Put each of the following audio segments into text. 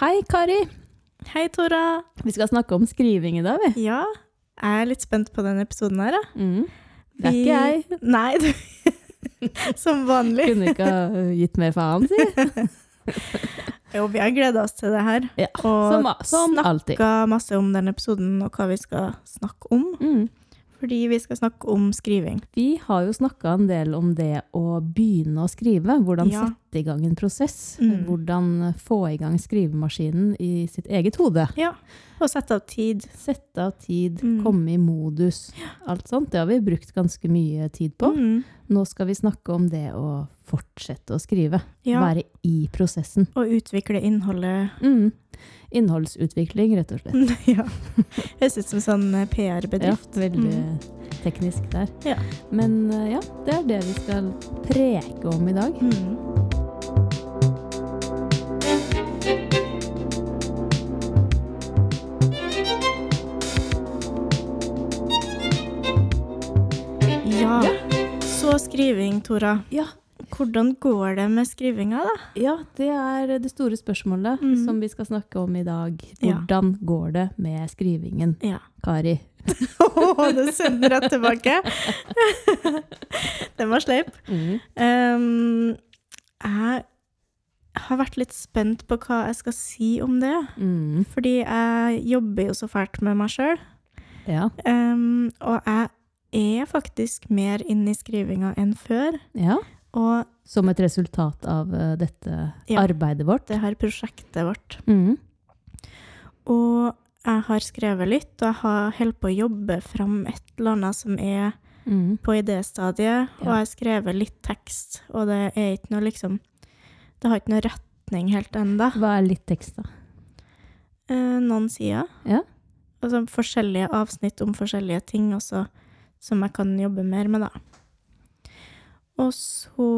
Hei, Kari. Hei, Tora. Vi skal snakke om skriving i dag, vi. Ja, jeg er litt spent på denne episoden her, ja. Mm. Det er Vi- ikke jeg. Nei, du Som vanlig. Kunne ikke ha gitt mer faen, si. Jo, vi har gleda oss til det her. Ja, Og Som, som alltid. snakka masse om den episoden og hva vi skal snakke om. Mm. Fordi vi skal snakke om skriving. Vi har jo snakka en del om det å begynne å skrive. Hvordan Ja. sette i gang en prosess. Mm. Hvordan få i gang skrivemaskinen i sitt eget hode. Ja. Og sette av tid. Sette av tid, Mm. komme i modus. Alt sånt. Det har vi brukt ganske mye tid på. Mm. Nå skal vi snakke om det å fortsette å skrive. Ja. Være i prosessen. Og utvikle innholdet. Mm. Innholdsutvikling, rett og slett. ja. Høres ut som sånn eh, PR-bedrift. Ja, veldig teknisk der. Ja. Men eh, ja, det er det vi skal preke om i dag. Mm. Ja. Så skriving, Tora. Ja. Hvordan går det med skrivinga, da? Ja, det er det store spørsmålet mm. som vi skal snakke om i dag. Ja. Hvordan går det med skrivingen, Ja. Kari? Å, det sender rett tilbake! Den var sleip. Um, jeg har vært litt spent på hva jeg skal si om det. Mm. Fordi jeg jobber jo så fælt med meg sjøl. Ja. Um, og jeg er faktisk mer inne i skrivinga enn før. ja. Og Som et resultat av eh, dette Ja. arbeidet vårt. det her prosjektet vårt. Mm. Og jeg har skrevet litt, og jeg har holdt på å jobbe fram et eller annet som er Mm. på idéstadiet. Og jeg har skrevet litt tekst, og det er ikke noe liksom Det har ikke noe retning helt enda. Hva er litt tekst, da? Eh, noen sider. Ja. Altså forskjellige avsnitt om forskjellige ting også, som jeg kan jobbe mer med, da. Og så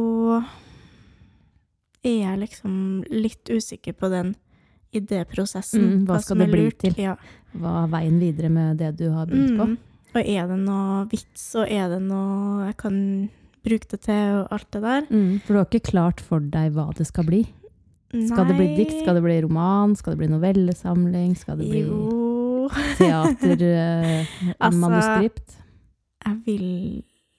er jeg liksom litt usikker på den idéprosessen. Mm, hva skal det bli lurt. til? Ja. Hva er veien videre med det du har begynt på? Mm. Og er det noe vits, og er det noe jeg kan bruke det til, og alt det der? Mm. For du har ikke klart for deg hva det skal bli? Skal det bli dikt? Skal det bli roman? Skal det bli novellesamling? Skal det bli Jo Altså, manuskript? Jeg vil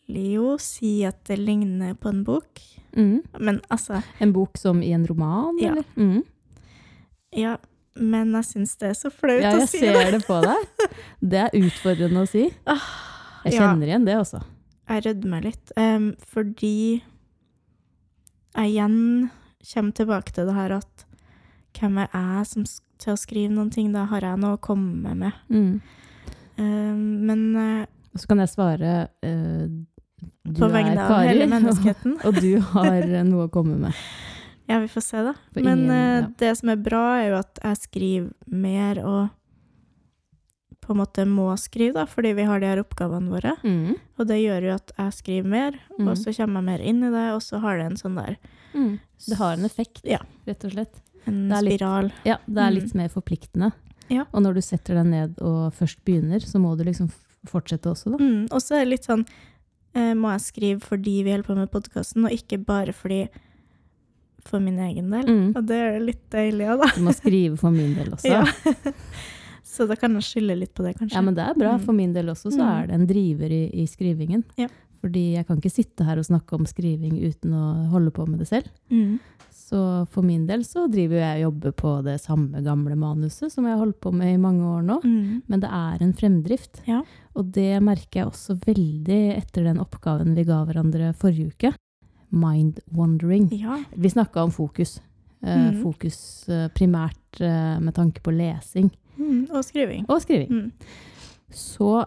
jo si at det ligner på en bok. mm. Men altså En bok som i en roman, Ja. eller? Mm. Ja, men jeg syns det er så flaut Ja, å jeg ser det. det på deg. Det er utfordrende å si. Jeg Jeg ja. kjenner igjen det også. Jeg rødmer litt, um, fordi jeg igjen kommer tilbake til det her at hvem er jeg som til å skrive noen ting? Da har jeg noe å komme med. Mm. Um, men uh, så kan jeg svare eh, du på vegne av Kari, hele menneskeheten. og du har noe å komme med. Ja, vi får se, da. For Men ingen- eh, ja. det som er bra, er jo at jeg skriver mer og på en måte må skrive, da, fordi vi har de her oppgavene våre. Mm. Og det gjør jo at jeg skriver mer, Mm. og så kommer jeg mer inn i det, og så har det en sånn der Mm. Det har en effekt, Ja. rett og slett. en litt- spiral. Ja, det er Mm. litt mer forpliktende. Ja. Og når du setter deg ned og først begynner, så må du liksom fortsette også, da. Mm. Og så er det litt sånn eh, Må jeg skrive fordi vi holder på med podkasten, og ikke bare fordi for min egen del. Mm. Og det er litt deilig òg, da. Du må skrive for min del også. Ja. Så da kan jeg skylde litt på det, kanskje. Ja, men det er bra. Mm. For min del også så Mm. er det en driver i, i skrivingen. Ja. Fordi jeg kan ikke sitte her og snakke om skriving uten å holde på med det selv. Mm. Så for min del så driver jeg og jobber på det samme gamle manuset som jeg har holdt på med i mange år nå. Mm. Men det er en fremdrift. Ja. Og det merker jeg også veldig etter den oppgaven vi ga hverandre forrige uke. Mind wandering. Ja. Vi snakka om fokus. Eh, Mhm. Fokus eh, primært eh, med tanke på lesing Mm. Og skriving. og skriving. Mm. Så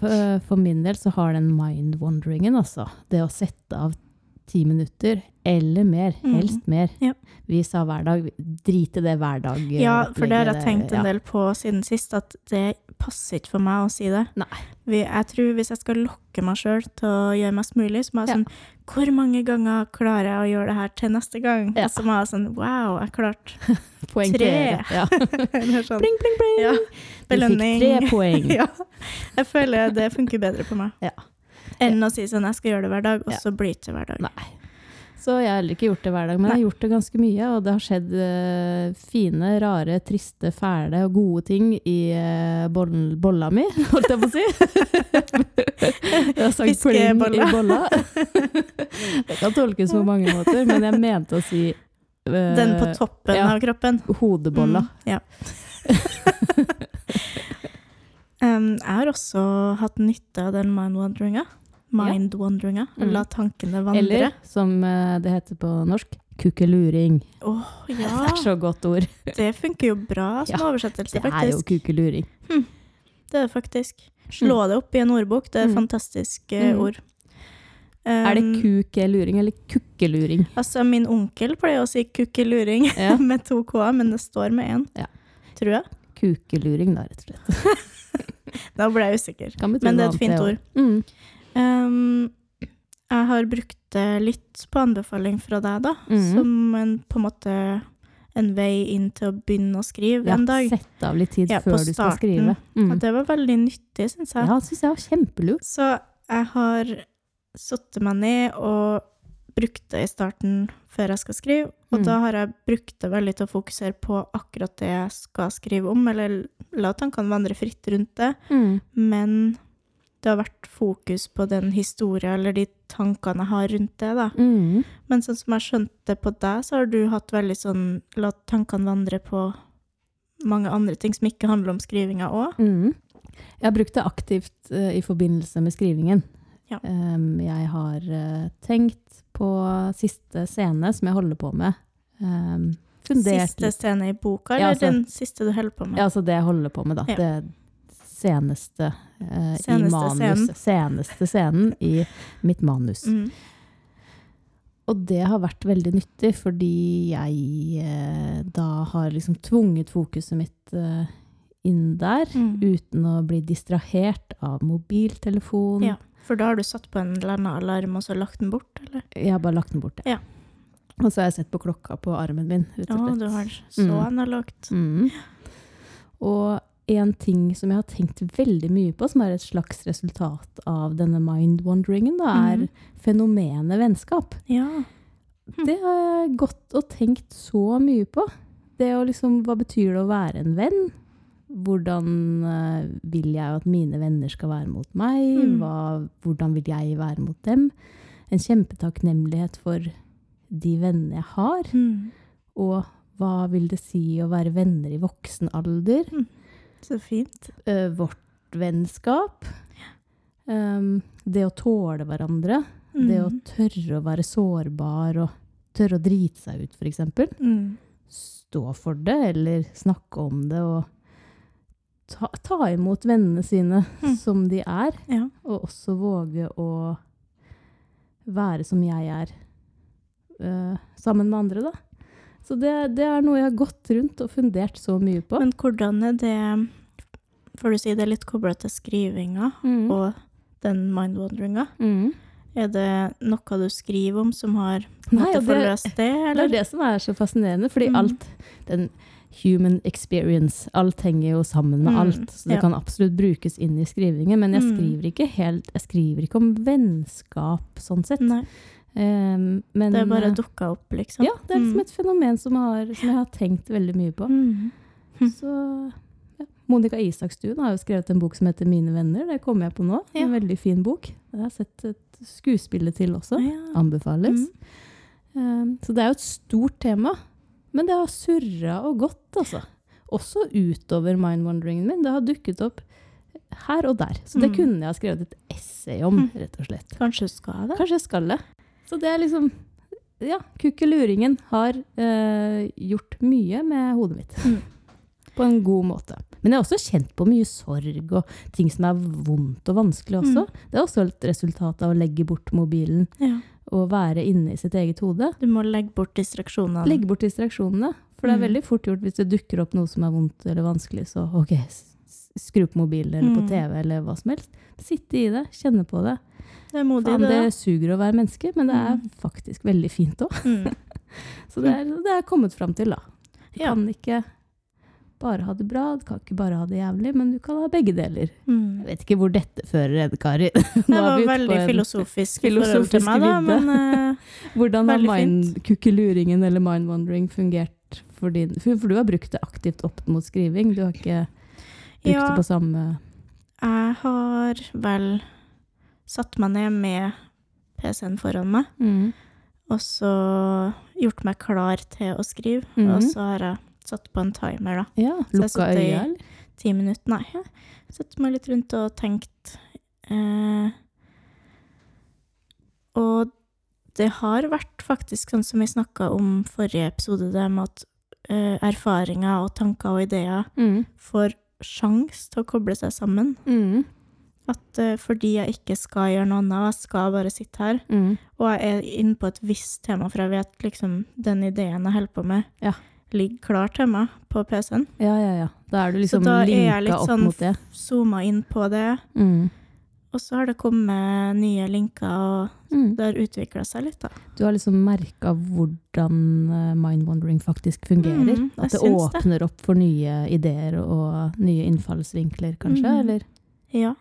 for min del så har den mind wanderingen, altså, det å sette av ti minutter eller mer, Mhm. helst mer. Ja. Vi sa hver dag, drit i det hver dag. eh, Ja, for det har jeg tenkt en del på siden sist, at det passer ikke for meg å si det. Nei. Jeg tror hvis jeg skal lokke meg sjøl til å gjøre mest mulig, så må jeg Ja. sånn Hvor mange ganger klarer jeg å gjøre det her til neste gang? Ja. Og så må jeg sånn Wow, jeg klarte Poengtere. Ja. Eller sånn. Bling, bling, bling! Ja. Du fikk tre poeng. ja. Jeg føler det funker bedre på meg. Ja. Enn å si sånn Jeg skal gjøre det hver dag, og så blir det ikke hver dag. Nei. Så jeg har heller ikke gjort det hver dag, men jeg har gjort det ganske mye. Og det har skjedd uh, fine, rare, triste, fæle og gode ting i uh, boll, bolla mi, holdt jeg på å si. pling i Fiskebolla. bolla. det kan tolkes på mange måter, men jeg mente å si uh, Den på toppen ja. av kroppen. hodebolla. Mm, ja. um, jeg har også hatt nytte av den mind-wandringa. Mind-wandringa. Mm. La tankene vandre. Eller, som eh, det heter på norsk, kukkeluring. Det ja. er så godt ord. Det funker jo bra som Ja, oversettelse, Det er jo kukkeluring. Hm. Det er det faktisk. Slå det opp i en ordbok. Det er et Mm. fantastisk Mm. ord. Er det Um, kukeluring eller kukkeluring? Altså, min onkel pleier å si kukkeluring Ja. med to k, men det står med én. Ja. Tror jeg. Kukeluring, da, rett og slett. Da ble jeg usikker. Men det er et fint ord. det. Mm. Um, jeg har brukt det litt på anbefaling fra deg, da. mm. Som en, på en måte en vei inn til å begynne å skrive Ja, en dag. Sette av litt tid Ja, før du skal skrive. Mm. Og det var veldig nyttig, syns jeg. Ja, syns jeg var kjempelurt. Så jeg har satt meg ned og brukt det i starten før jeg skal skrive. Og Mm. da har jeg brukt det veldig til å fokusere på akkurat det jeg skal skrive om, eller la tankene vandre fritt rundt det. Mm. Men det har vært fokus på den historien eller de tankene jeg har rundt det, da. Mm. Men sånn som jeg skjønte på deg, så har du hatt veldig sånn La tankene vandre på mange andre ting som ikke handler om skrivinga òg. Mm. Jeg har brukt det aktivt uh, i forbindelse med skrivingen. Ja. Um, jeg har uh, tenkt på siste scene som jeg holder på med. Um, Siste litt. scene i boka, Ja, eller altså- den siste du holder på med? Ja, altså det jeg holder på med, da. Ja. Det seneste eh, i manus. scenen. Seneste scenen i mitt manus. Mm. Og det har vært veldig nyttig, fordi jeg eh, da har liksom tvunget fokuset mitt eh, inn der, Mm. uten å bli distrahert av mobiltelefon. Ja. For da har du satt på en eller annen alarm og så lagt den bort, eller? Jeg har bare lagt den bort. ja. Ja. Og så har jeg sett på klokka på armen min, Ja, du har så Mm. analogt. Mm. Og en ting som jeg har tenkt veldig mye på, som er et slags resultat av denne mind-wanderingen, da, er mm. fenomenet vennskap. Ja. Hm. Det har jeg gått og tenkt så mye på. Det å liksom, hva betyr det å være en venn? Hvordan eh, vil jeg at mine venner skal være mot meg? Mm. Hva, hvordan vil jeg være mot dem? En kjempetakknemlighet for de vennene jeg har. Mm. Og hva vil det si å være venner i voksen alder? Så fint. Uh, vårt vennskap. Um, det å tåle hverandre. Mm. Det å tørre å være sårbar og tørre å drite seg ut, f.eks. mm. Stå for det, eller snakke om det og ta, ta imot vennene sine Mm. som de er. Ja. Og også våge å være som jeg er uh, sammen med andre, da. Så det, det er noe jeg har gått rundt og fundert så mye på. Men hvordan er det For du sier det er litt kobla til skrivinga Mm. og den mind-wandringa. Mm. Er det noe du skriver om som har Nei, det- forløst det, Det er det som er så fascinerende, fordi Mm. alt Den human experience, alt henger jo sammen med Mm, alt. Så det ja. kan absolutt brukes inn i skrivingen, men jeg Mm. skriver ikke helt Jeg skriver ikke om vennskap, sånn sett. Nei, Um, men det bare eh, dukka opp, liksom. Ja, det er liksom Mm. et fenomen som, har, som jeg har tenkt veldig mye på. Mm. Så ja. Monica Isakstuen har jo skrevet en bok som heter 'Mine venner'. Det kommer jeg på nå. Ja. En veldig fin bok. Jeg har sett et skuespillet til også. Ja. Anbefales. Mm. Um, så det er jo et stort tema. Men det har surra og gått, altså. Også utover mind-wanderingen min. Det har dukket opp her og der. Så det Mm. kunne jeg ha skrevet et essay om, Mm. rett og slett. Kanskje du skal det? Kanskje jeg skal det. Så det er liksom Ja, kukkeluringen har eh, gjort mye med hodet mitt. Mm. På en god måte. Men jeg har også kjent på mye sorg og ting som er vondt og vanskelig også. Mm. Det er også et resultat av å legge bort mobilen Ja. og være inne i sitt eget hode. Du må legge bort distraksjonene. Legge bort distraksjonene. For det er Mm. veldig fort gjort hvis det dukker opp noe som er vondt eller vanskelig, så ok, skru på mobilen eller på Mm. TV eller hva som helst. Sitte i det, kjenne på det. Det er modig, Fan, det. suger å være menneske, men det er Mm. faktisk veldig fint òg. Mm. Så det er det er kommet fram til, da. Du Ja. kan ikke bare ha det bra, du kan ikke bare ha det jævlig, men du kan ha begge deler. Jeg vet ikke hvor dette fører, Ed Kari. Det var veldig filosofisk i forhold filosofisk til meg, da, men uh, Hvordan har mind, kukkeluringen eller mind-wandering fungert for din for du har brukt det aktivt opp mot skriving, du har ikke brukt Ja. på samme jeg har vel satt meg ned med PC-en foran meg, mm. og så gjort meg klar til å skrive. Mm. Og så har jeg satt på en timer, da. Ja, lukka øya, eller? Ti minutter, nei. Jeg satt meg litt rundt og tenkt. Eh, og det har vært faktisk sånn som vi snakka om forrige episode, det med at eh, erfaringer og tanker og ideer Mm. får sjans til å koble seg sammen. Mm. At uh, fordi jeg ikke skal gjøre noe annet, jeg skal bare sitte her, Mm. og jeg er inne på et visst tema, for jeg vet liksom den ideen jeg holder på med, Ja. ligger klar til meg på PC-en. Ja, ja, ja. Da er du liksom da er jeg litt opp sånn. Zooma inn på det, Mm. Og så har det kommet nye linker, og Mm. det har utvikla seg litt, da. Du har liksom merka hvordan eh, mindwandering faktisk fungerer. Mm, At det åpner det. opp for nye ideer og nye innfallsvinkler, kanskje? Mm. Eller? Ja.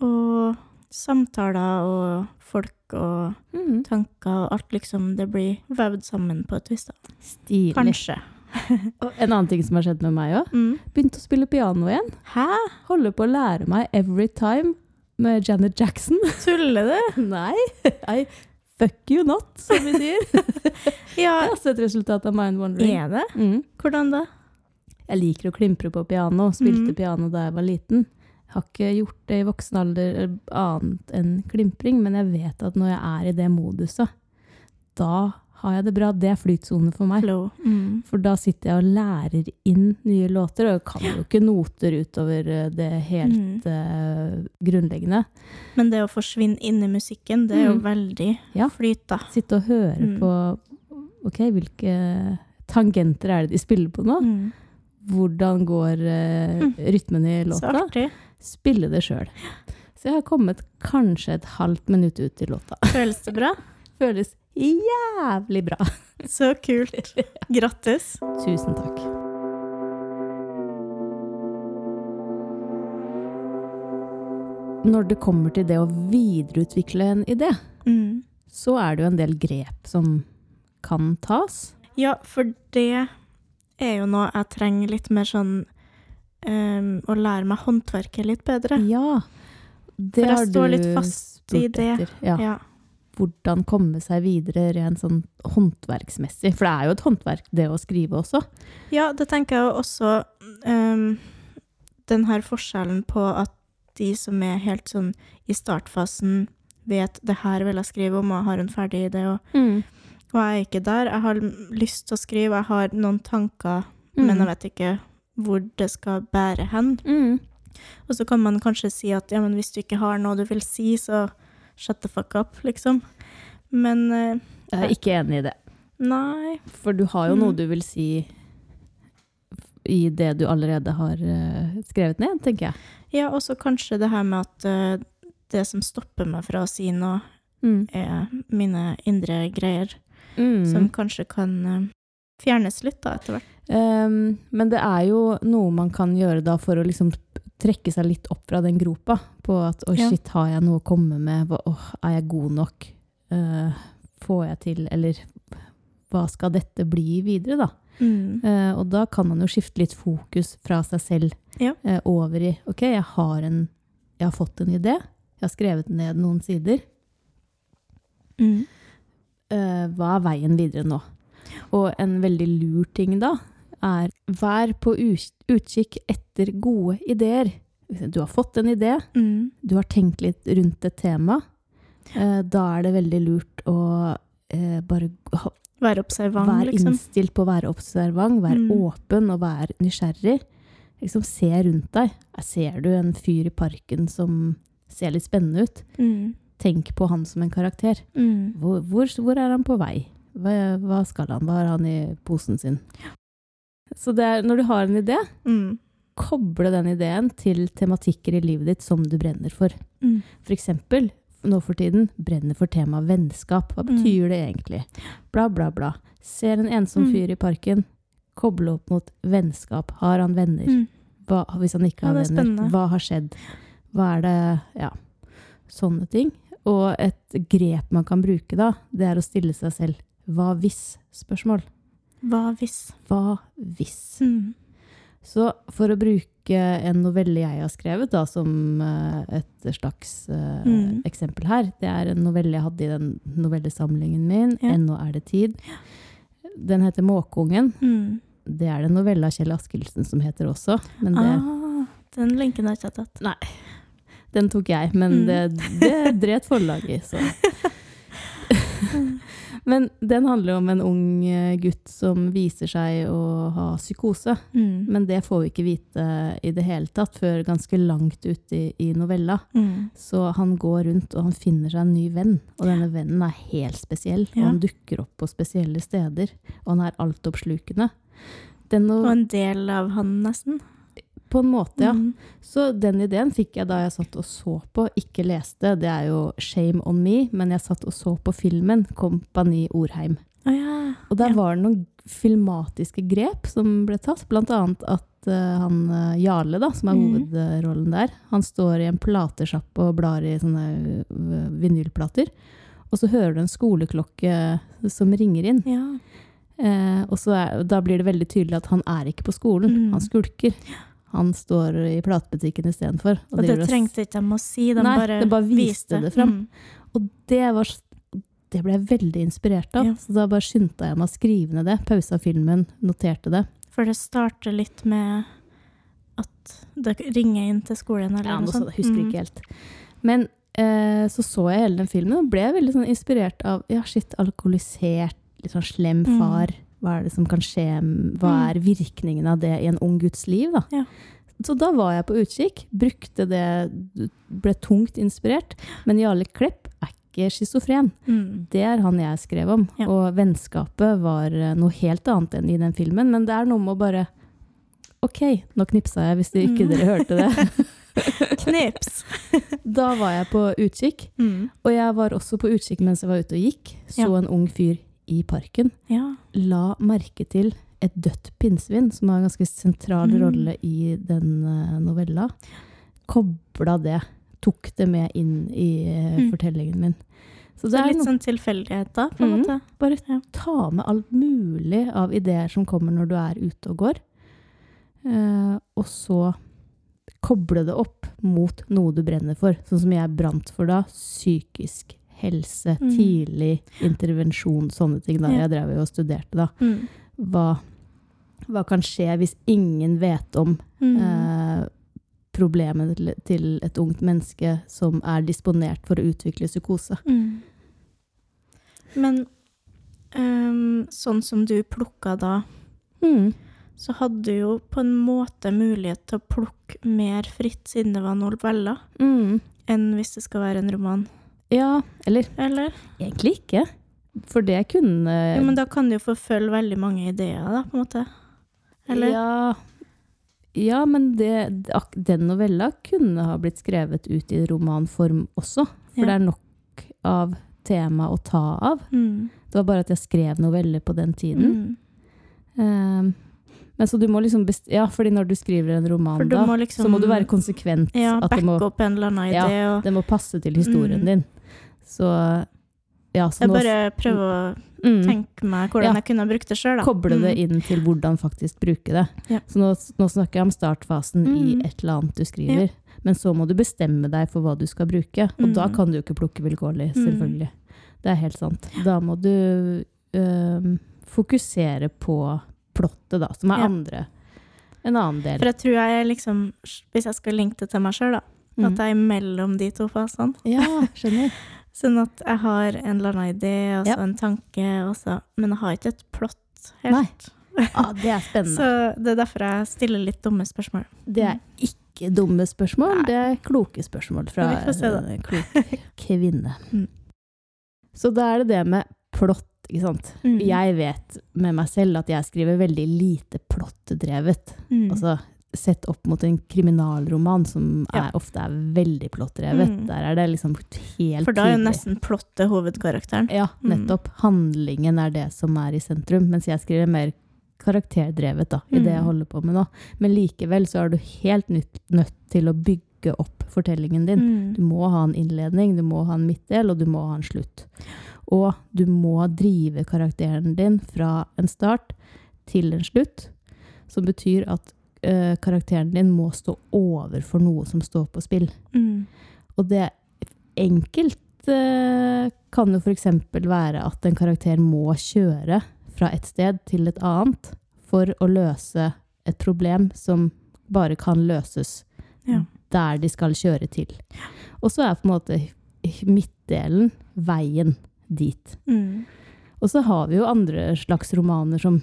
Og samtaler og folk og Mm. tanker og alt liksom, det blir vevd sammen på et vis, da. Stilig. Kanskje. Og En annen ting som har skjedd med meg òg. Mm. Begynte å spille piano igjen. Hæ? Holder på å lære meg Every Time med Janet Jackson. Tuller du? Nei, I fuck you not, som vi sier. Det Ja, er også et resultat av Mind Wondering. er det? Mm. Hvordan da? Jeg liker å klimpre på piano. Spilte mm. piano da jeg var liten. Jeg har ikke gjort det i voksen alder eh, annet enn klimpring, men jeg vet at når jeg er i det moduset, da har jeg det bra. Det er flytsone for meg. Mm. For da sitter jeg og lærer inn nye låter, og jeg kan jo ikke noter utover eh, det helt Mm. uh, grunnleggende. Men det å forsvinne inn i musikken, det er jo Mm. veldig Ja. flyt, da. Sitte og høre Mm. på Ok, hvilke tangenter er det de spiller på nå? Mm. Hvordan går Mm. rytmen i låta? Spille det sjøl. Så jeg har kommet kanskje et halvt minutt ut i låta. Føles det bra? Føles jævlig bra. Så kult. Grattis. Tusen takk. Når det kommer til det å videreutvikle en idé, Mm. så er det jo en del grep som kan tas. Ja, for det er jo noe jeg trenger litt mer sånn um, Å lære meg håndverket litt bedre. Ja, det For jeg står litt fast i det. Ja. Ja. Hvordan komme seg videre rent sånn håndverksmessig. For det er jo et håndverk, det å skrive også. ja, det tenker jeg også um, Den her forskjellen på at de som er helt sånn i startfasen, vet det her vil jeg skrive om, og har en ferdig idé, og, og jeg er ikke der. Jeg har lyst til å skrive, jeg har noen tanker, men jeg vet ikke hvor det skal bære hen. Mm. Og så kan man kanskje si at ja, men hvis du ikke har noe du vil si, så shut the fuck up, liksom. Men uh, Jeg er ikke enig i det. nei. For du har jo Mm. noe du vil si i det du allerede har uh, skrevet ned, tenker jeg. Ja, og så kanskje det her med at uh, det som stopper meg fra å si noe, Mm. er mine indre greier, Mm. som kanskje kan fjernes litt da, etter hvert. Um, men det er jo noe man kan gjøre da for å liksom trekke seg litt opp fra den gropa. På at å shit, har jeg noe å komme med? Åh, er jeg god nok? Uh, får jeg til? Eller hva skal dette bli videre, da? Mm. Uh, og da kan man jo skifte litt fokus fra seg selv Ja. uh, over i OK, jeg har, en, jeg har fått en idé. Jeg har skrevet ned noen sider. Mm. Uh, hva er veien videre nå? Og en veldig lur ting da, er vær på utkikk etter gode ideer. Du har fått en idé, Mm. du har tenkt litt rundt et tema. Eh, da er det veldig lurt å eh, bare Være observant, Vær liksom. innstilt på å være observant, være Mm. åpen og være nysgjerrig. Liksom se rundt deg. Ser du en fyr i parken som ser litt spennende ut? Mm. Tenk på han som en karakter. Mm. Hvor, hvor, hvor er han på vei? Hva, hva skal han? Hva har han i posen sin? Så det er, når du har en idé, Mm. koble den ideen til tematikker i livet ditt som du brenner for. Mm. For eksempel, nå for tiden, brenner for temaet vennskap. Hva Mm. betyr det egentlig? Bla, bla, bla. Ser en ensom Mm. fyr i parken. koble opp mot vennskap. Har han venner? Mm. Hva, hvis han ikke har er venner, spennende. hva har skjedd? Hva er det Ja, sånne ting. Og et grep man kan bruke da, det er å stille seg selv hva hvis-spørsmål. Hva hvis? Hva hvis? Mm. Så for å bruke en novelle jeg har skrevet, da, som eh, et slags uh, Mm. eksempel her Det er en novelle jeg hadde i den novellesamlingen min, Ja. 'Ennå er det tid'. Den heter 'Måkeungen'. Mm. Det er det en novelle av Kjell Askildsen som heter også. Men det, Ah, den linken har jeg ikke tatt. Nei. den tok jeg, men Mm. det, det dret forlaget i, så Men den handler om en ung eh, gutt som viser seg å ha psykose. Mm. Men det får vi ikke vite i det hele tatt før ganske langt ute i, i novella. Mm. Så han går rundt og han finner seg en ny venn, og denne vennen er helt spesiell. Og han dukker opp på spesielle steder, og han er altoppslukende. Den Og en del av han, nesten. På en måte, ja. Mm. Så den ideen fikk jeg da jeg satt og så på, ikke leste. Det er jo shame on me, men jeg satt og så på filmen 'Kompani Orheim'. Å ja. Og der Ja. var det noen filmatiske grep som ble tatt, blant annet at eh, han eh, Jarle, da, som er Mhm. hovedrollen der, han står i en platesjappe og blar i sånne eh, vinylplater, og så hører du en skoleklokke som ringer inn. ja. Eh, og så er, da blir det veldig tydelig at han er ikke på skolen, mm. han skulker. Han står i platebutikken istedenfor. Og det og s- trengte ikke de å si, de Nei, bare, de bare viste det fram. Mm. Og det, var, det ble jeg veldig inspirert av. Ja. Så da bare skyndte jeg meg å skrive ned det. Pausa filmen, noterte det. For det starter litt med at det ringer inn til skolen, eller Ja, noe sånt. så- husker Mm. ikke helt. Men eh, så så jeg hele den filmen og ble veldig sånn inspirert av ja, shit, alkoholisert, litt sånn slem Mm. Hva er det som kan skje? Hva Mm. er virkningen av det i en ung guds liv? da? Ja. Så da var jeg på utkikk, brukte det, ble tungt inspirert. Men Jarle Klepp er ikke schizofren. Mm. Det er han jeg skrev om. Ja. Og vennskapet var eh, noe helt annet enn i den filmen. Men det er noe med å bare OK, nå knipsa jeg, hvis ikke Mm. dere hørte det. Knips! Da var jeg på utkikk. Mm. Og jeg var også på utkikk mens jeg var ute og gikk. Så Ja. en ung fyr i parken. Ja. La merke til et dødt pinnsvin, som har en ganske sentral Mm. rolle i den eh, novella. Kobla det. Tok det med inn i eh, Mm. fortellingen min. Så Så det er litt sånn sånn da? på en Mm. måte. Bare Ja. ta med alt mulig av ideer som kommer når du er ute og går. Uh, og så koble det opp mot noe du brenner for. Sånn som jeg brant for da. Psykisk helse, Mm. tidlig intervensjon, sånne ting. da. Jeg drev jo og studerte da. Mm. Hva, hva kan skje hvis ingen vet om Mm. eh, problemet til, et ungt menneske som er disponert for å utvikle psykose? Mm. Men um, sånn som du plukka da, Mm. så hadde du jo på en måte mulighet til å plukke mer fritt, siden det var noveller, Mm. enn hvis det skal være en roman. Ja, eller Eller? Egentlig ikke. For det kunne Jo, men da kan du jo forfølge veldig mange ideer, da, på en måte. Eller? Ja, ja men det, den novella kunne ha blitt skrevet ut i romanform også. For Ja. det er nok av tema å ta av. Mm. Det var bare at jeg skrev noveller på den tiden. Mm. Ehm, men så du må liksom best Ja, fordi når du skriver en roman, da, må liksom så må du være konsekvent. Ja, det backe må, opp en eller annen Ja, idé. Og det må passe til historien Mm. din. Så ja, så jeg nå bare prøver å mm. tenke meg hvordan Ja. jeg kunne brukt det sjøl, koble det Mm. inn til hvordan faktisk bruke det. Ja. Så nå, nå snakker jeg om startfasen Mm. i et eller annet du skriver. Men så må du bestemme deg for hva du skal bruke, og Mm. da kan du ikke plukke vilkårlig, Mm. selvfølgelig. Det er helt sant. Da må du øh, fokusere på plottet, da, som er Ja. andre. En annen del. For jeg tror jeg liksom, hvis jeg skal linke det til meg sjøl, da, Mm. at jeg er mellom de to fasene. Ja, skjønner. Sånn at jeg har en eller annen idé, og så Ja. en tanke, også, men jeg har ikke et plott helt. Ah, det er spennende. Så det er derfor jeg stiller litt dumme spørsmål. Det er ikke dumme spørsmål, Nei. det er kloke spørsmål fra en klok kvinne. Mm. Så da er det det med plott, ikke sant. Mm. Jeg vet med meg selv at jeg skriver veldig lite plottdrevet. Mm. Altså sett opp mot en kriminalroman som Ja. er, ofte er veldig plottdrevet. Mm. Der er det liksom helt For da er jo nesten plottet hovedkarakteren. Ja, Mm. nettopp. Handlingen er det som er i sentrum, mens jeg skriver mer karakterdrevet da, i det jeg Mm. holder på med nå. Men likevel så er du helt nødt, nødt til å bygge opp fortellingen din. Mm. Du må ha en innledning, du må ha en midtdel, og du må ha en slutt. Og du må drive karakteren din fra en start til en slutt, som betyr at eh, karakteren din må stå overfor noe som står på spill. Mm. Og det enkelt eh, kan jo f.eks. være at en karakter må kjøre fra et sted til et annet for å løse et problem som bare kan løses Ja. der de skal kjøre til. Og så er på en måte midtdelen veien dit. Mm. Og så har vi jo andre slags romaner som,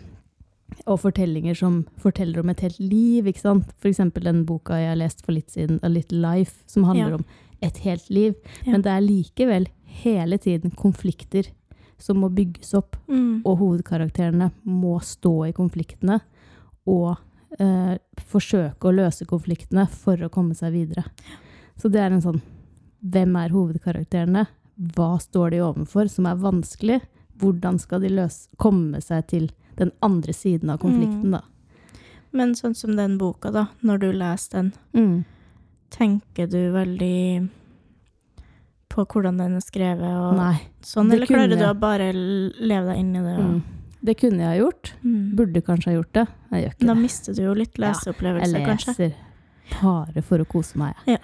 og fortellinger som forteller om et helt liv. ikke sant? Eksempel den boka jeg har lest for litt siden, A Little Life, som handler Ja. om et helt liv. Ja. Men det er likevel hele tiden konflikter som må bygges opp, Mm. og hovedkarakterene må stå i konfliktene og eh, forsøke å løse konfliktene for å komme seg videre. Så det er en sånn Hvem er hovedkarakterene? Hva står de overfor som er vanskelig? Hvordan skal de løse, komme seg til den andre siden av konflikten, da? Men sånn som den boka, da, når du leser den, Mm. tenker du veldig på hvordan den er skrevet og Nei. sånn, eller klarer klarer du å bare leve deg inn i det? Og... Mm. Det kunne jeg ha gjort. Mm. Burde kanskje ha gjort det. Jeg gjør ikke Da det. mister du jo litt Ja, jeg Jeg kanskje. leser bare for å kose meg. Ja.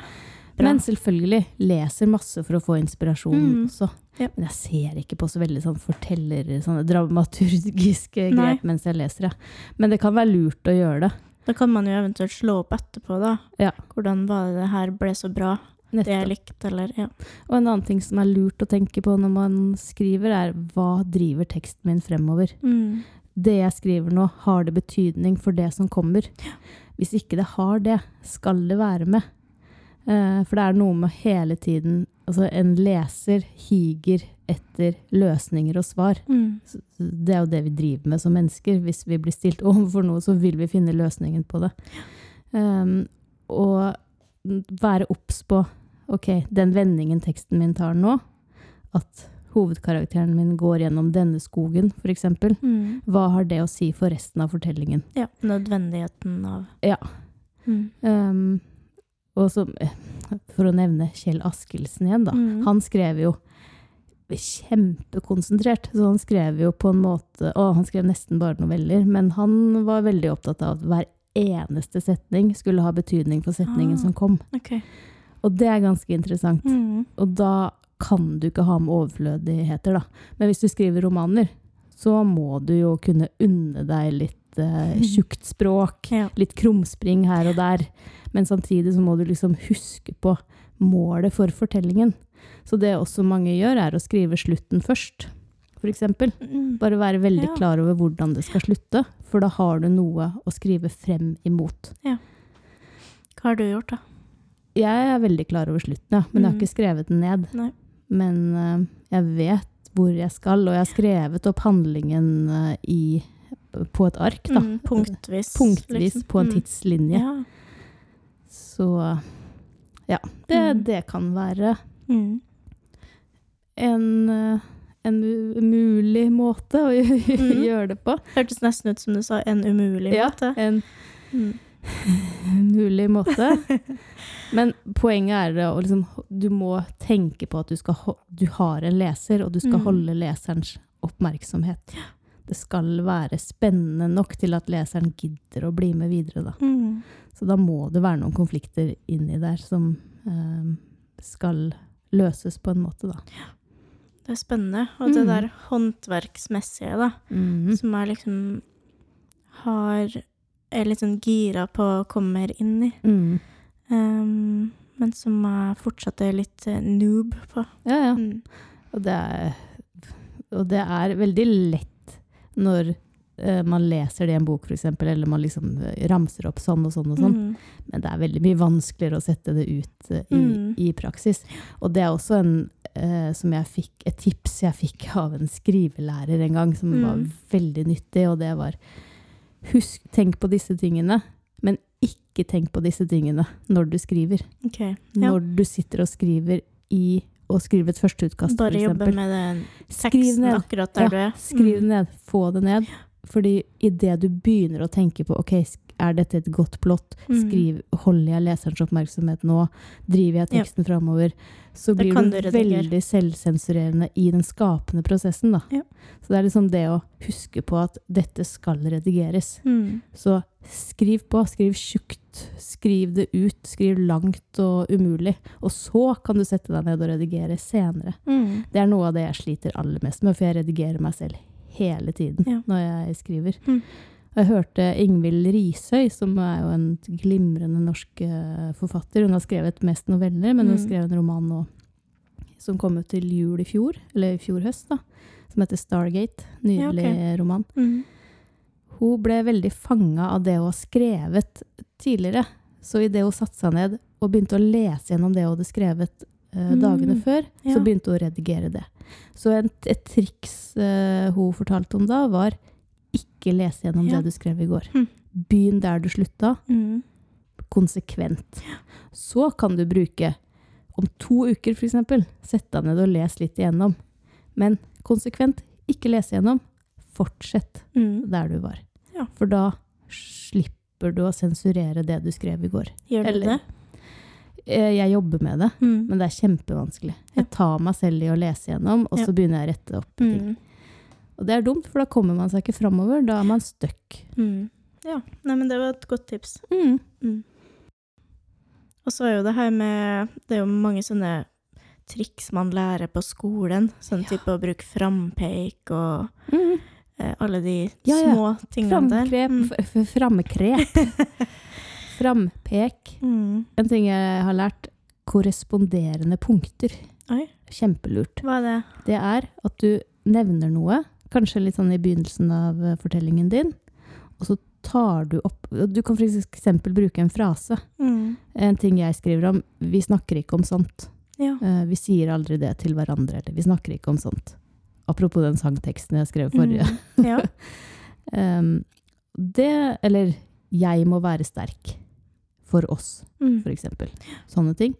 Bra. Men selvfølgelig leser masse for å få inspirasjon Mm. også. Ja. Men jeg ser ikke på så veldig sånn forteller, sånne dramaturgiske Nei. mens jeg leser det. Men det kan være lurt å gjøre det. Da kan man jo eventuelt slå opp etterpå, da. Ja. Hvordan var det det her ble så bra? Det jeg likte, eller Ja. Og en annen ting som er lurt å tenke på når man skriver, er hva driver teksten min fremover? Mm. Det jeg skriver nå, har det betydning for det som kommer? Hvis ikke det har det, skal det være med? Eh, for det er noe med hele tiden Altså, en leser higer etter løsninger og svar. Mm. Det er jo det vi driver med som mennesker. Hvis vi blir stilt overfor noe, så vil vi finne løsningen på det. Um, og være obs på ok, den vendingen teksten min tar nå, at hovedkarakteren min går gjennom denne skogen, f.eks. Mm. Hva har det å si for resten av fortellingen? Ja. Nødvendigheten av Ja. mm. Um, og så, for å nevne Kjell Askelsen igjen, da. Mm. Han skrev jo kjempekonsentrert. Så han skrev jo på en måte Å, han skrev nesten bare noveller, men han var veldig opptatt av at hver eneste setning skulle ha betydning for setningen Ah. som kom. Okay. Og det er ganske interessant. Mm. Og da kan du ikke ha med overflødigheter, da. Men hvis du skriver romaner, så må du jo kunne unne deg litt eh, tjukt språk Ja. litt krumspring her og der. Men samtidig så må du liksom huske på målet for fortellingen. Så det også mange gjør, er å skrive slutten først, eksempel. Mm. Bare være veldig Ja. klar over hvordan det skal slutte, for da har du noe å skrive frem imot. Hva har du gjort, da? Jeg er veldig klar over slutten, ja, men jeg har Mm. ikke skrevet den ned. Nei. Men uh, jeg vet hvor jeg skal, og jeg har skrevet opp handlingen uh, i, på et ark, da. Mm. Punktvis. Punktvis liksom. på en Mm. tidslinje. Ja. Så ja, det, Mm. det kan være Mm. en, eh, en umulig mulig måte å Mm. gjøre det på. Hørtes nesten ut som du sa en umulig Ja, måte. en Mm. mulig måte. Men poenget er det liksom Du må tenke på at du, skal, du har en leser, og du skal Mm. holde leserens oppmerksomhet. Det skal være spennende nok til at leseren gidder å bli med videre, da. Mm. Så da må det være noen konflikter inni der som eh, skal løses på en måte, da. Det er spennende. Og det Mm. der håndverksmessige, da, mm. som jeg liksom har Er litt sånn gira på å komme inn i. Mm. Um, men som jeg fortsatt er litt eh, noob på. Ja, ja. Mm. Og det er, og det er veldig lett når uh, man leser det i en bok, f.eks., eller man liksom eh, ramser opp sånn og sånn og sånn. Mm. Men det er veldig mye vanskeligere å sette det ut uh, i, Mm. i praksis. Og det er også en uh, som jeg fikk, et tips jeg fikk av en skrivelærer en gang, som var Mm. veldig nyttig, og det var Husk, tenk på disse tingene, men ikke tenk på disse tingene når du skriver. Okay. Ja. Når du sitter og skriver i og skrive et førsteutkast, Bare jobbe med den teksten akkurat der Ja, du er. Skriv det Mm. ned. Få det ned. Fordi idet du begynner å tenke på ok, er dette et godt plott, Mm. skriv, holder jeg leserens oppmerksomhet nå, driver jeg Ja. teksten framover, så blir du du veldig selvsensurerende i den skapende prosessen. Da. Ja. Så det er liksom det å huske på at dette skal redigeres. Mm. Så skriv på, skriv tjukt, skriv det ut, skriv langt og umulig. Og så kan du sette deg ned og redigere senere. Mm. Det er noe av det jeg sliter aller mest med, for jeg redigerer meg selv hele tiden Ja. når jeg skriver. Mm. Jeg hørte Ingvild Risøy, som er jo en glimrende norsk eh, forfatter. Hun har skrevet mest noveller, men hun Mm. skrev en roman nå som kom ut til jul i fjor, eller i fjor høst, da, som heter Stargate. Nydelig Ja, roman. Mm. Hun ble veldig fanga av det hun har skrevet tidligere. Så idet hun satte seg ned og begynte å lese gjennom det hun hadde skrevet eh, Mm, dagene før, ja. så begynte hun å redigere det. Så et, et triks eh, hun fortalte om da, var ikke lese gjennom Ja. det du skrev i går. Mm. Begynn der du slutta, Mm. konsekvent. Så kan du bruke om to uker, for eksempel, sett deg ned og les litt igjennom. Men konsekvent, ikke lese igjennom. Fortsett Mm. der du var. Ja. For da slipper du å sensurere det du skrev i går. Gjør du Eller- det? Eh, Jeg jobber med det, Mm. men det er kjempevanskelig. Jeg tar meg selv i å lese gjennom, og så begynner jeg å rette opp ting. Mm. Og det er dumt, for da kommer man seg ikke framover. Da er man stuck. Mm. Ja. Nei, men det var et godt tips. Mm. Mm. Og så er jo det her med Det er jo mange sånne triks man lærer på skolen. Sånn Ja. type å bruke frampeik og Mm. eh, alle de Ja, ja. små tingene der. Framkrep. Mm. Framkrep. Frampek. Mm. En ting jeg har lært. Korresponderende punkter. Oi, Kjempelurt. hva er det? Det er at du nevner noe, kanskje litt sånn i begynnelsen av eh, fortellingen din, og så tar du opp Du kan for eksempel bruke en frase. Mm. En ting jeg skriver om. Vi snakker ikke om sånt. Ja. Eh, Vi sier aldri det til hverandre, eller vi snakker ikke om sånt. Apropos den sangteksten jeg skrev forrige. Mm. Ja. Det, eller 'jeg må være sterk for oss', Mm. for eksempel. Sånne ting.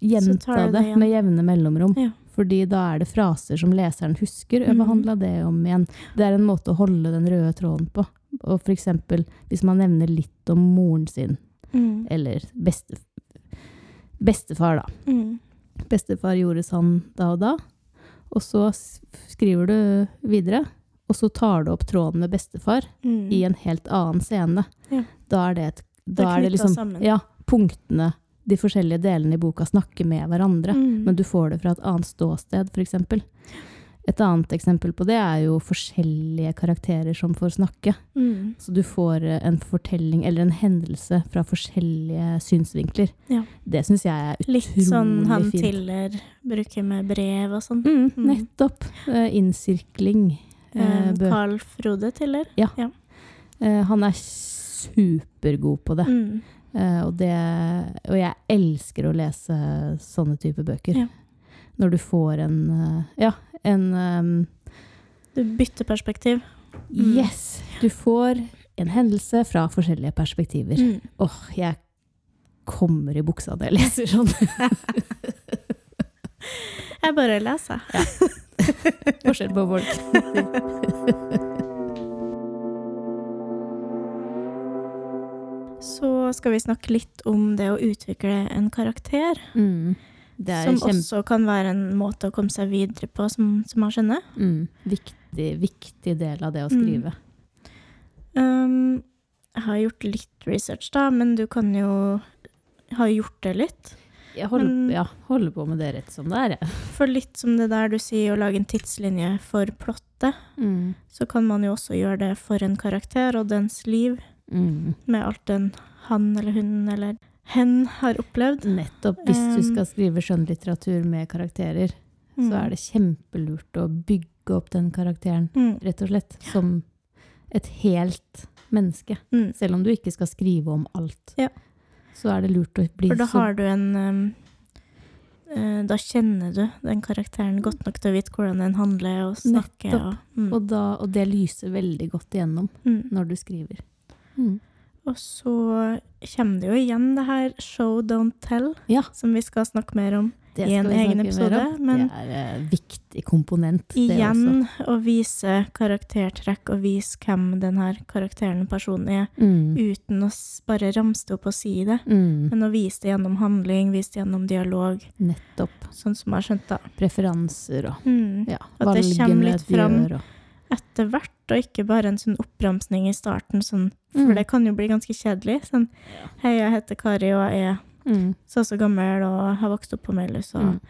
Gjenta det det med jevne mellomrom. Ja. Fordi da er det fraser som leseren husker. Mhm. Hva handla det om igjen? Det er en måte å holde den røde tråden på. Og for eksempel hvis man nevner litt om moren sin, Mm. eller beste, bestefar, da. Mm. Bestefar gjorde sånn da og da. Og så skriver du videre, og så tar du opp tråden med bestefar Mm. i en helt annen scene. Ja. Da er det, et, Det da er er det liksom sammen. Ja, punktene, de forskjellige delene i boka snakker med hverandre. Mm. Men du får det fra et annet ståsted, f.eks. Et annet eksempel på det er jo forskjellige karakterer som får snakke. mm. Så du får eh, en fortelling eller en hendelse fra forskjellige synsvinkler. Ja. Det syns jeg er utrolig fint. Litt sånn han fint. Tiller bruker med brev og sånn. Mm, Mm. nettopp. Uh, innsirkling. Bø- Carl Frode Tiller. eh, han er supergod på det. Mm. Eh, og det. Og jeg elsker å lese sånne type bøker. Ja. Når du får en eh, Ja, en um, Du bytter perspektiv. Mm. Yes! Du får en hendelse fra forskjellige perspektiver. Mm. Åh, jeg kommer i buksa når jeg leser sånn. Jeg bare leser. Forskjell på folk. Så skal vi snakke litt om det å utvikle en karakter. Mm. Det Som kjempe, også kan være en måte å komme seg videre på, som, som man skjønner. mm, viktig, viktig del av det å Mm. skrive. Um, jeg har gjort litt research, da, men du kan jo ha gjort det litt. Jeg holder, Men- ja, holder på med det rett som det er, jeg. For litt som det der du sier, å lage en tidslinje for plottet, Mm. så kan man jo også gjøre det for en karakter og dens liv, Mm. med alt den han eller hun eller hen har opplevd. Nettopp. Hvis du skal skrive skjønnlitteratur med karakterer, så er det kjempelurt å bygge opp den karakteren, mm. rett og slett, som et helt menneske. Mm. Selv om du ikke skal skrive om alt, Ja. så er det lurt å bli For da har du en um, Da kjenner du den karakteren godt nok til å vite hvordan den handler og snakker. Nettopp. Og, mm. og, da, og det lyser veldig godt igjennom mm. når du skriver. Mm. Og så kommer det jo igjen det her show, don't tell, Ja. som vi skal snakke mer om i en egen episode, men det er en viktig komponent, igjen å vise karaktertrekk og vise hvem denne karakteren personen er, Mm. uten å bare ramse det opp og si det. Mm. Men å vise det gjennom handling, vise det gjennom dialog, Nettopp. sånn som jeg har skjønt da. Preferanser og Mm. ja, At det kommer litt fram. gjør. Og. Etter hvert, og ikke bare en sånn oppramsning i starten, sånn, for Mm. det kan jo bli ganske kjedelig. Sånn, hei, jeg heter Kari, og jeg er Mm. så og så gammel og har vokst opp på Melhus, Mm.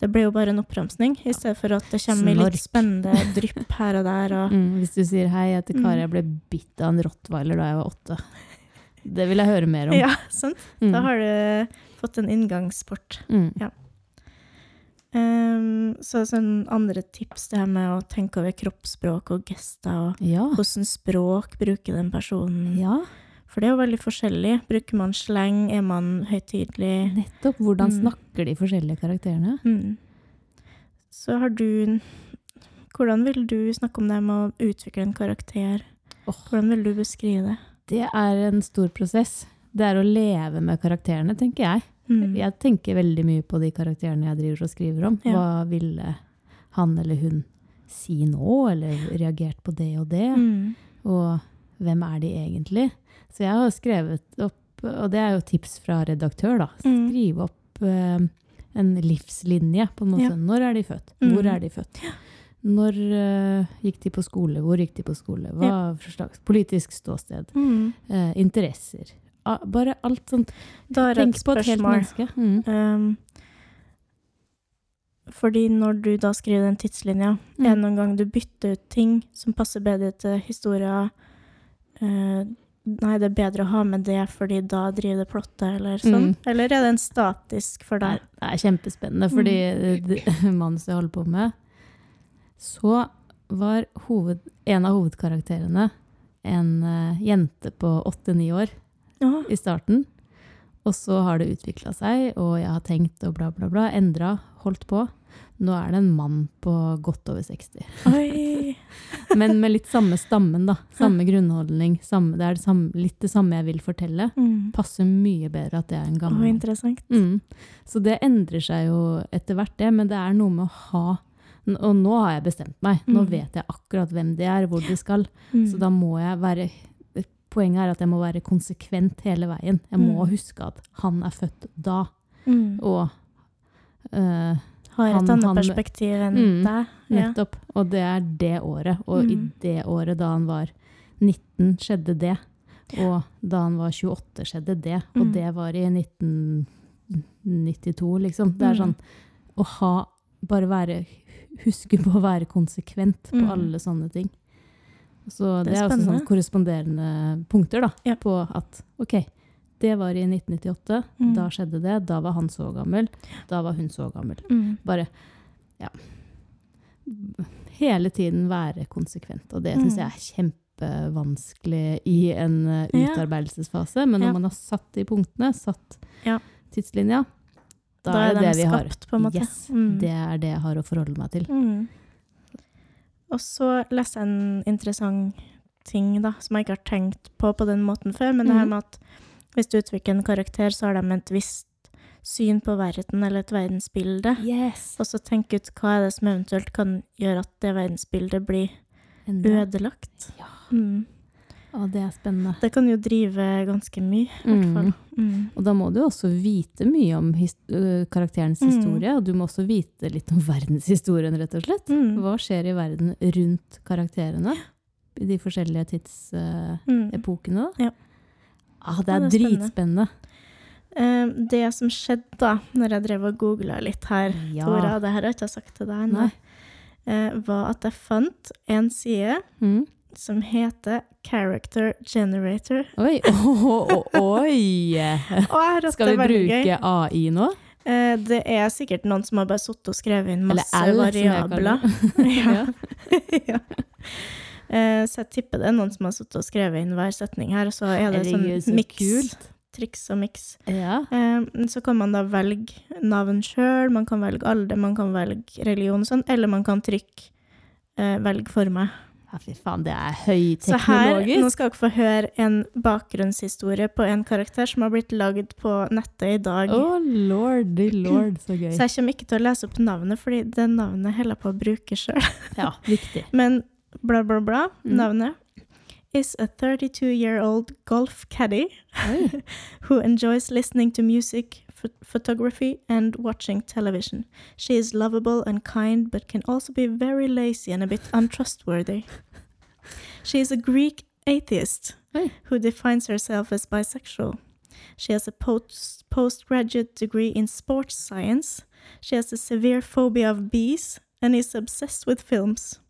det blir jo bare en oppramsning, i stedet for at det kommer Snork. litt spennende drypp her og der, og Mm. Hvis du sier 'hei, jeg heter Kari, Mm. jeg ble bitt av en rottweiler da jeg var åtte'. Det vil jeg høre mer om. Ja, sant? Mm. Da har du fått en inngangsport. Mm. Så sånn andre tips, det her med å tenke over kroppsspråk og gester, og Ja. hvordan språk bruker den personen. ja, For det er jo veldig forskjellig. Bruker man sleng, er man høytidelig? nettopp. Hvordan Mm. snakker de forskjellige karakterene? Mm. Så har du Hvordan vil du snakke om det med å utvikle en karakter? Oh. Hvordan vil du beskrive det? Det er en stor prosess. Det er å leve med karakterene, tenker jeg. Mm. Jeg tenker veldig mye på de karakterene jeg driver og skriver om. Ja. Hva ville han eller hun si nå, eller reagert på det og det? Mm. Og hvem er de egentlig? Så jeg har skrevet opp, og det er jo tips fra redaktør, da. Mm. Skrive opp eh, en livslinje, på en måte. Ja. Når er de født? Mm. Hvor er de født? Når uh, gikk de på skole? Hvor gikk de på skole? Hva slags politisk ståsted? Mm. Uh, interesser? Ah, bare alt sånt. Da er Tenk et på et helt menneske. Mm. Um, fordi når du da skriver den tidslinja, Mm. er det noen gang du bytter ut ting som passer bedre til historia? uh, nei, det er bedre å ha med det, fordi da driver det plottet, eller sånn? Mm. Eller er det en statisk for deg? det er kjempespennende, fordi Mm. manuset jeg holder på med, så var hoved, en av hovedkarakterene en uh, jente på åtte-ni år Ja. i starten. Og så har det utvikla seg, og jeg har tenkt og bla, bla, bla. Endra, holdt på. Nå er det en mann på godt over 60. Oi! Men med litt samme stammen, da. Samme grunnholdning. Samme, det er det samme, litt det samme jeg vil fortelle. Mm. Passer mye bedre at det er en gammel Oh, interessant. Mm. Så det endrer seg jo etter hvert, det. Men det er noe med å ha Og nå har jeg bestemt meg. Nå Mm. vet jeg akkurat hvem de er, hvor de skal. Mm. Så da må jeg være Poenget er at jeg må være konsekvent hele veien. Jeg må Mm. huske at han er født da, mm. og uh, Har et han- annet han- perspektiv enn Mm. deg. Ja. nettopp. Og det er det året. Og i Mm. det året da han var 19, skjedde det. Og da han var 28, skjedde det. Og Mm. det var i 1992, liksom. Det er Mm. sånn å ha Bare være Huske på å være konsekvent på alle sånne ting. Så Det det er også sånn korresponderende punkter, da. Ja. På at OK, det var i 1998. Mm. Da skjedde det. Da var han så gammel. Da var hun så gammel. Mm. Bare ja. Hele tiden være konsekvent. Og det syns Mm. jeg er kjempevanskelig i en eh, utarbeidelsesfase. Men når Ja. man har satt de punktene, satt Ja. tidslinja, da, Da er det de det vi har. skapt. Yes, Mm. Det er det jeg har å forholde meg til. Og så leser jeg en interessant ting da, som jeg ikke har tenkt på på den måten før, men det her Mhm. med at hvis du utvikler en karakter, så har de et visst syn på verden eller et verdensbilde. Yes! Og så tenke ut hva er det som eventuelt kan gjøre at det verdensbildet blir ødelagt. Ja. Mm. Å, det er spennende. Det kan jo drive ganske mye, i hvert fall. Mm. Mm. Og da må du også vite mye om his karakterens Mm. historie, og du må også vite litt om verdenshistorien, rett og slett. Mm. Hva skjer i verden rundt karakterene i de forskjellige tidsepokene? Mm. Ja. Ah, det Ja, er, det er dritspennende. Eh, det som skjedde da, når jeg drev og googla litt her, Ja. Tora, det her har jeg ikke sagt til deg ennå, eh, var at jeg fant en side Mm. Som heter Character Generator. Oi! Oh, oh, oi! Skal vi bruke. AI nå? Eh, det er sikkert noen som har bare sittet og skrevet inn Eller masse L, som variabler. ja. ja. Eh, så jeg tipper det er noen som har sittet og skrevet inn hver setning her, og så er det Herregud, så sånn miks. Triks og miks. Ja. Eh, så kan man da velge navn sjøl, man kan velge alder, man kan velge religion og sånn, eller man kan trykke eh, 'velg for meg'. Ja, fy faen, det er Så her, nå skal dere få høre en bakgrunnshistorie på en karakter som har blitt lagd på nettet i dag. Å, lordy lord, så gøy. Så jeg kommer ikke til å lese opp navnet, fordi det navnet holder jeg på å bruke sjøl. Ja, viktig. Men bla, bla, bla. Mm. Navnet is a 32 year old golf caddy who enjoys listening to music, photography, and watching television. She is lovable and kind, but can also be very lazy and a bit untrustworthy. She is a Greek atheist Oi. who defines herself as bisexual. She has a post- postgraduate degree in sports science. She has a severe phobia of bees and is obsessed with films.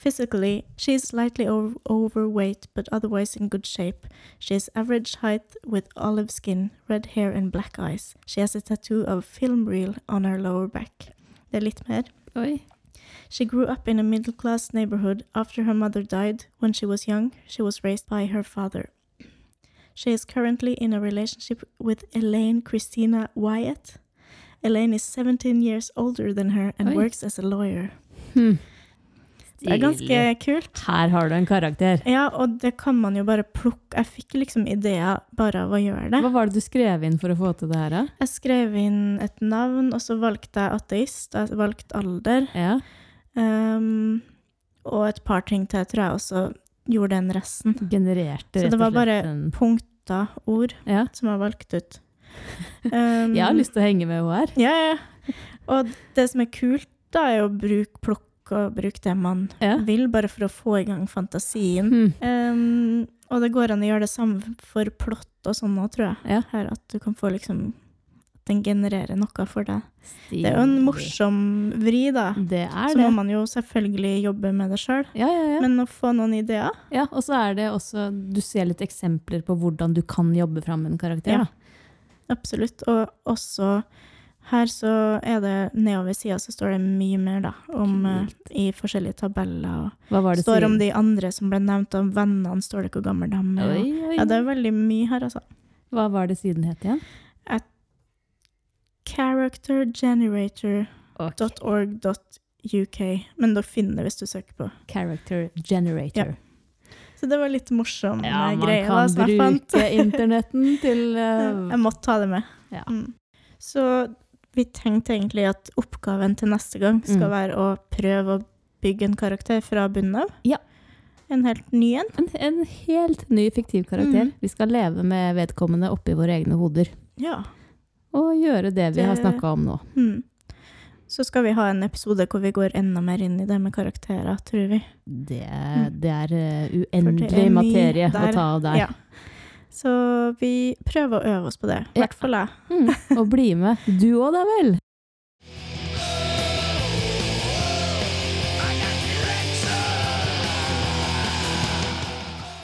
Physically, she is slightly o- overweight but otherwise in good shape. She is average height with olive skin, red hair, and black eyes. She has a tattoo of film reel on her lower back. Det er litt mer. Oi. She grew up in a middle class neighborhood. After her mother died when she was young, she was raised by her father. She is currently in a relationship with Elaine Christina Wyatt. Elaine is 17 years older than her and Oi. works as a lawyer. Hm. Det er ganske kult. Her har du en karakter. Ja, og det kan man jo bare plukke. Jeg fikk liksom ideer bare av å gjøre det. Hva var det du skrev inn for å få til det her, da? Jeg skrev inn et navn, og så valgte jeg ateist. Jeg valgte alder. Ja. Um, og et par ting til, tror jeg også gjorde den resten. Genererte Så det var bare en punkta ord Ja. som jeg valgte ut. Um, Jeg har lyst til å henge med henne her. Ja, ja. ja. Og det som er kult, da, er å bruke plukk og bruke det man Ja. vil, bare for å få i gang fantasien. Mm. Um, og det går an å gjøre det samme for plott og sånn òg, tror jeg. Ja. Her At du kan få liksom At den genererer noe for deg. Det er jo en morsom vri, da. Det er Så det. må man jo selvfølgelig jobbe med det sjøl. Ja, ja, ja. Men å få noen ideer ja. Og så er det også Du ser litt eksempler på hvordan du kan jobbe fram en karakter. Ja. Da. Absolutt. Og også her så er det nedover sida så står det mye mer, da. Om eh, I forskjellige tabeller. Og Hva var det står om de andre som ble nevnt, om vennene står det hvor gammel de er. Oi, oi. Ja, det er veldig mye her, altså. Hva var det siden het igjen? Charactergenerator.org.uk. Men dere finner det hvis du søker på. Character Generator. Så det var litt morsom Ja, eh, man greie kan som jeg fant. bruke internetten til uh... Jeg måtte ta det med. Ja. Mm. Så vi tenkte egentlig at oppgaven til neste gang skal Mm. være å prøve å bygge en karakter fra bunnen av. Ja. En helt ny en. en, en helt ny fiktiv karakter. Mm. Vi skal leve med vedkommende oppi våre egne hoder. Ja. Og gjøre det vi har Det- snakka om nå. Mm. Så skal vi ha en episode hvor vi går enda mer inn i det med karakterer, tror vi. Det, Mm. det er uh, uendelig er materie å ta av der. Ja. Så vi prøver å øve oss på det. I hvert fall jeg. Mm, og bli med. Du òg, da vel?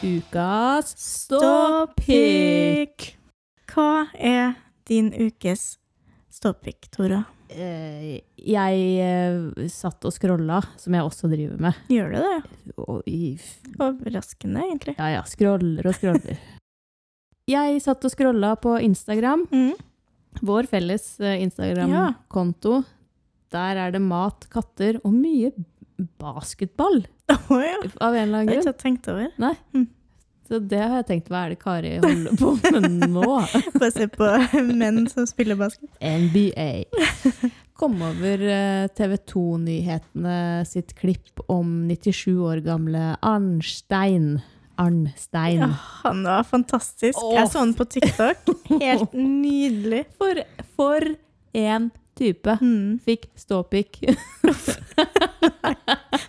Ukas ståpikk. Hva er din ukes ståpikk, Tora? Eh, Jeg eh, satt og scrolla, som jeg også driver med. Gjør du det? Og i, Overraskende, egentlig. ja ja, scroller og scroller. Jeg satt og scrolla på Instagram, Mm. vår felles eh, Instagram-konto. Der er det mat, katter og mye basketball, Oh, ja. av en eller Det har jeg ikke tenkt over. Så det har jeg tenkt, hva er det Kari holder på med nå? Bare se på menn som spiller basket. NBA. Kom over eh, TV 2-nyhetene sitt klipp om 97 år gamle Arnstein. Arnstein. Ja, han var fantastisk. Åh. Jeg så han på TikTok. Helt nydelig. For, for en type. Mm. Fikk ståpikk.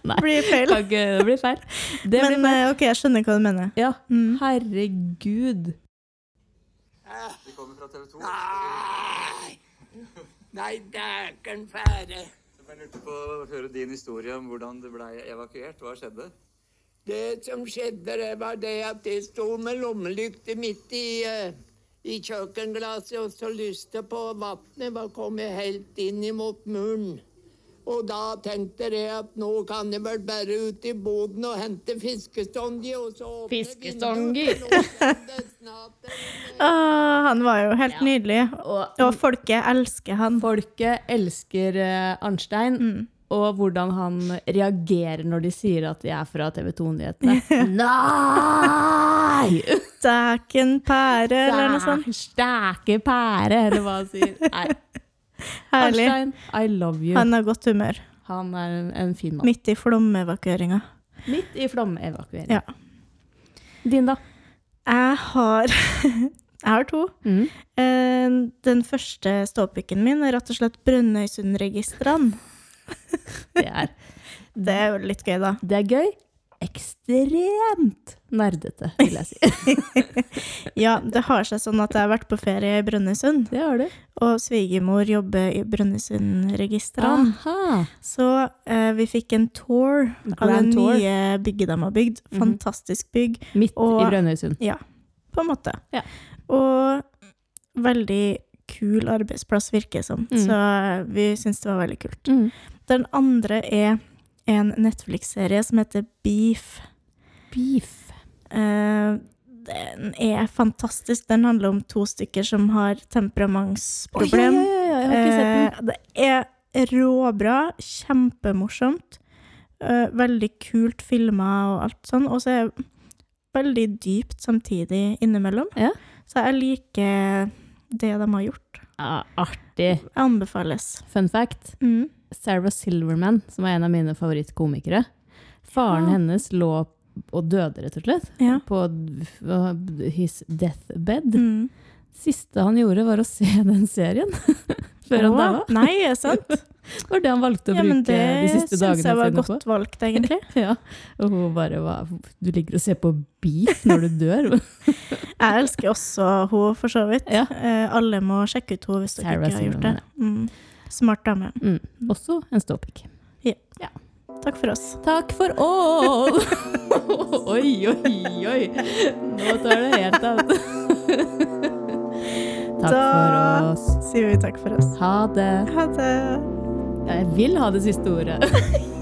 Nei, Blir feil. kan ikke, det blir feil. Det Men blir feil. eh, OK, jeg skjønner hva du mener. Ja, Mm. herregud. Vi kommer fra TV 2. Nei, nei dæken fære. Jeg lurte på å høre din historie om hvordan du ble evakuert. Hva skjedde? Det som skjedde, det var det at jeg sto med lommelykte midt i, eh, i kjøkkenglasset, og så lyste på vannet var kommet helt inn mot muren. Og da tenkte jeg at nå kan jeg vel bare ut i boden og hente fiskestongi. og så snart en, Ah, han var jo helt nydelig. Og Og folket elsker han. folket elsker uh, Arnstein. Mm. Og hvordan han reagerer når de sier at de er fra TV 2-nyhetene. Nei! Stæken pære, eller noe sånt. Stæke pære, eller hva han sier. Nei. Herlig. Arstein, I love you. Han har godt humør. Han er en, en fin mann. Midt i flomevakueringa. Midt i flomevakueringa. Ja. Din, da? Jeg har Jeg har to. Mm. Eh, Den første ståpikken min er rett og slett Brønnøysundregistrene. Det er, Det er jo litt gøy, da. det er gøy. Ekstremt nerdete, vil jeg si. Ja, det har seg sånn at jeg har vært på ferie i Brønnøysund, Det har du. og svigermor jobber i Brønnøysundregistrene. Aha. Så eh, vi fikk en tour av det tour. nye bygget de har bygd. Mhm. Fantastisk bygg. Midt Og- i Brønnøysund. Ja, på en måte. Ja. Og veldig kul arbeidsplass, virker det som. Mm. Så vi syns det var veldig kult. Mm. Den andre er en Netflix-serie som heter Beef. Beef. Uh, den er fantastisk. Den handler om to stykker som har temperamentsproblem. Oi, ja, ja, ja, jeg har ikke sett den. Eh, det er råbra, kjempemorsomt. Uh, veldig kult filma og alt sånn. Og så er det veldig dypt samtidig innimellom. Ja. Så jeg liker det de har gjort. Ja, artig. Anbefales. Fun fact. Mm. Sarah Silverman, som er en av mine favorittkomikere. Faren Ja. hennes lå og døde, rett og slett, Ja. på his deathbed. Mm. Siste han gjorde, var å se den serien. Før han Å, daua. Nei, er sant? Det var det han valgte å Ja, bruke det de siste syns dagene jeg var godt på. valgt, egentlig. Ja. Og hun bare var Du ligger og ser på beef når du dør. Jeg elsker også henne, for så vidt. Ja. Eh, alle må sjekke ut henne hvis dere Sarah ikke har gjort det. Silverman, Mm. Smart dame. Mm. Også en ståpikk. Takk for oss. Takk for all! oi, oi, oi. Nå tar det helt av. takk Da- for oss. Sier vi takk for oss. Ha det. Ha det. Jeg vil ha det siste ordet.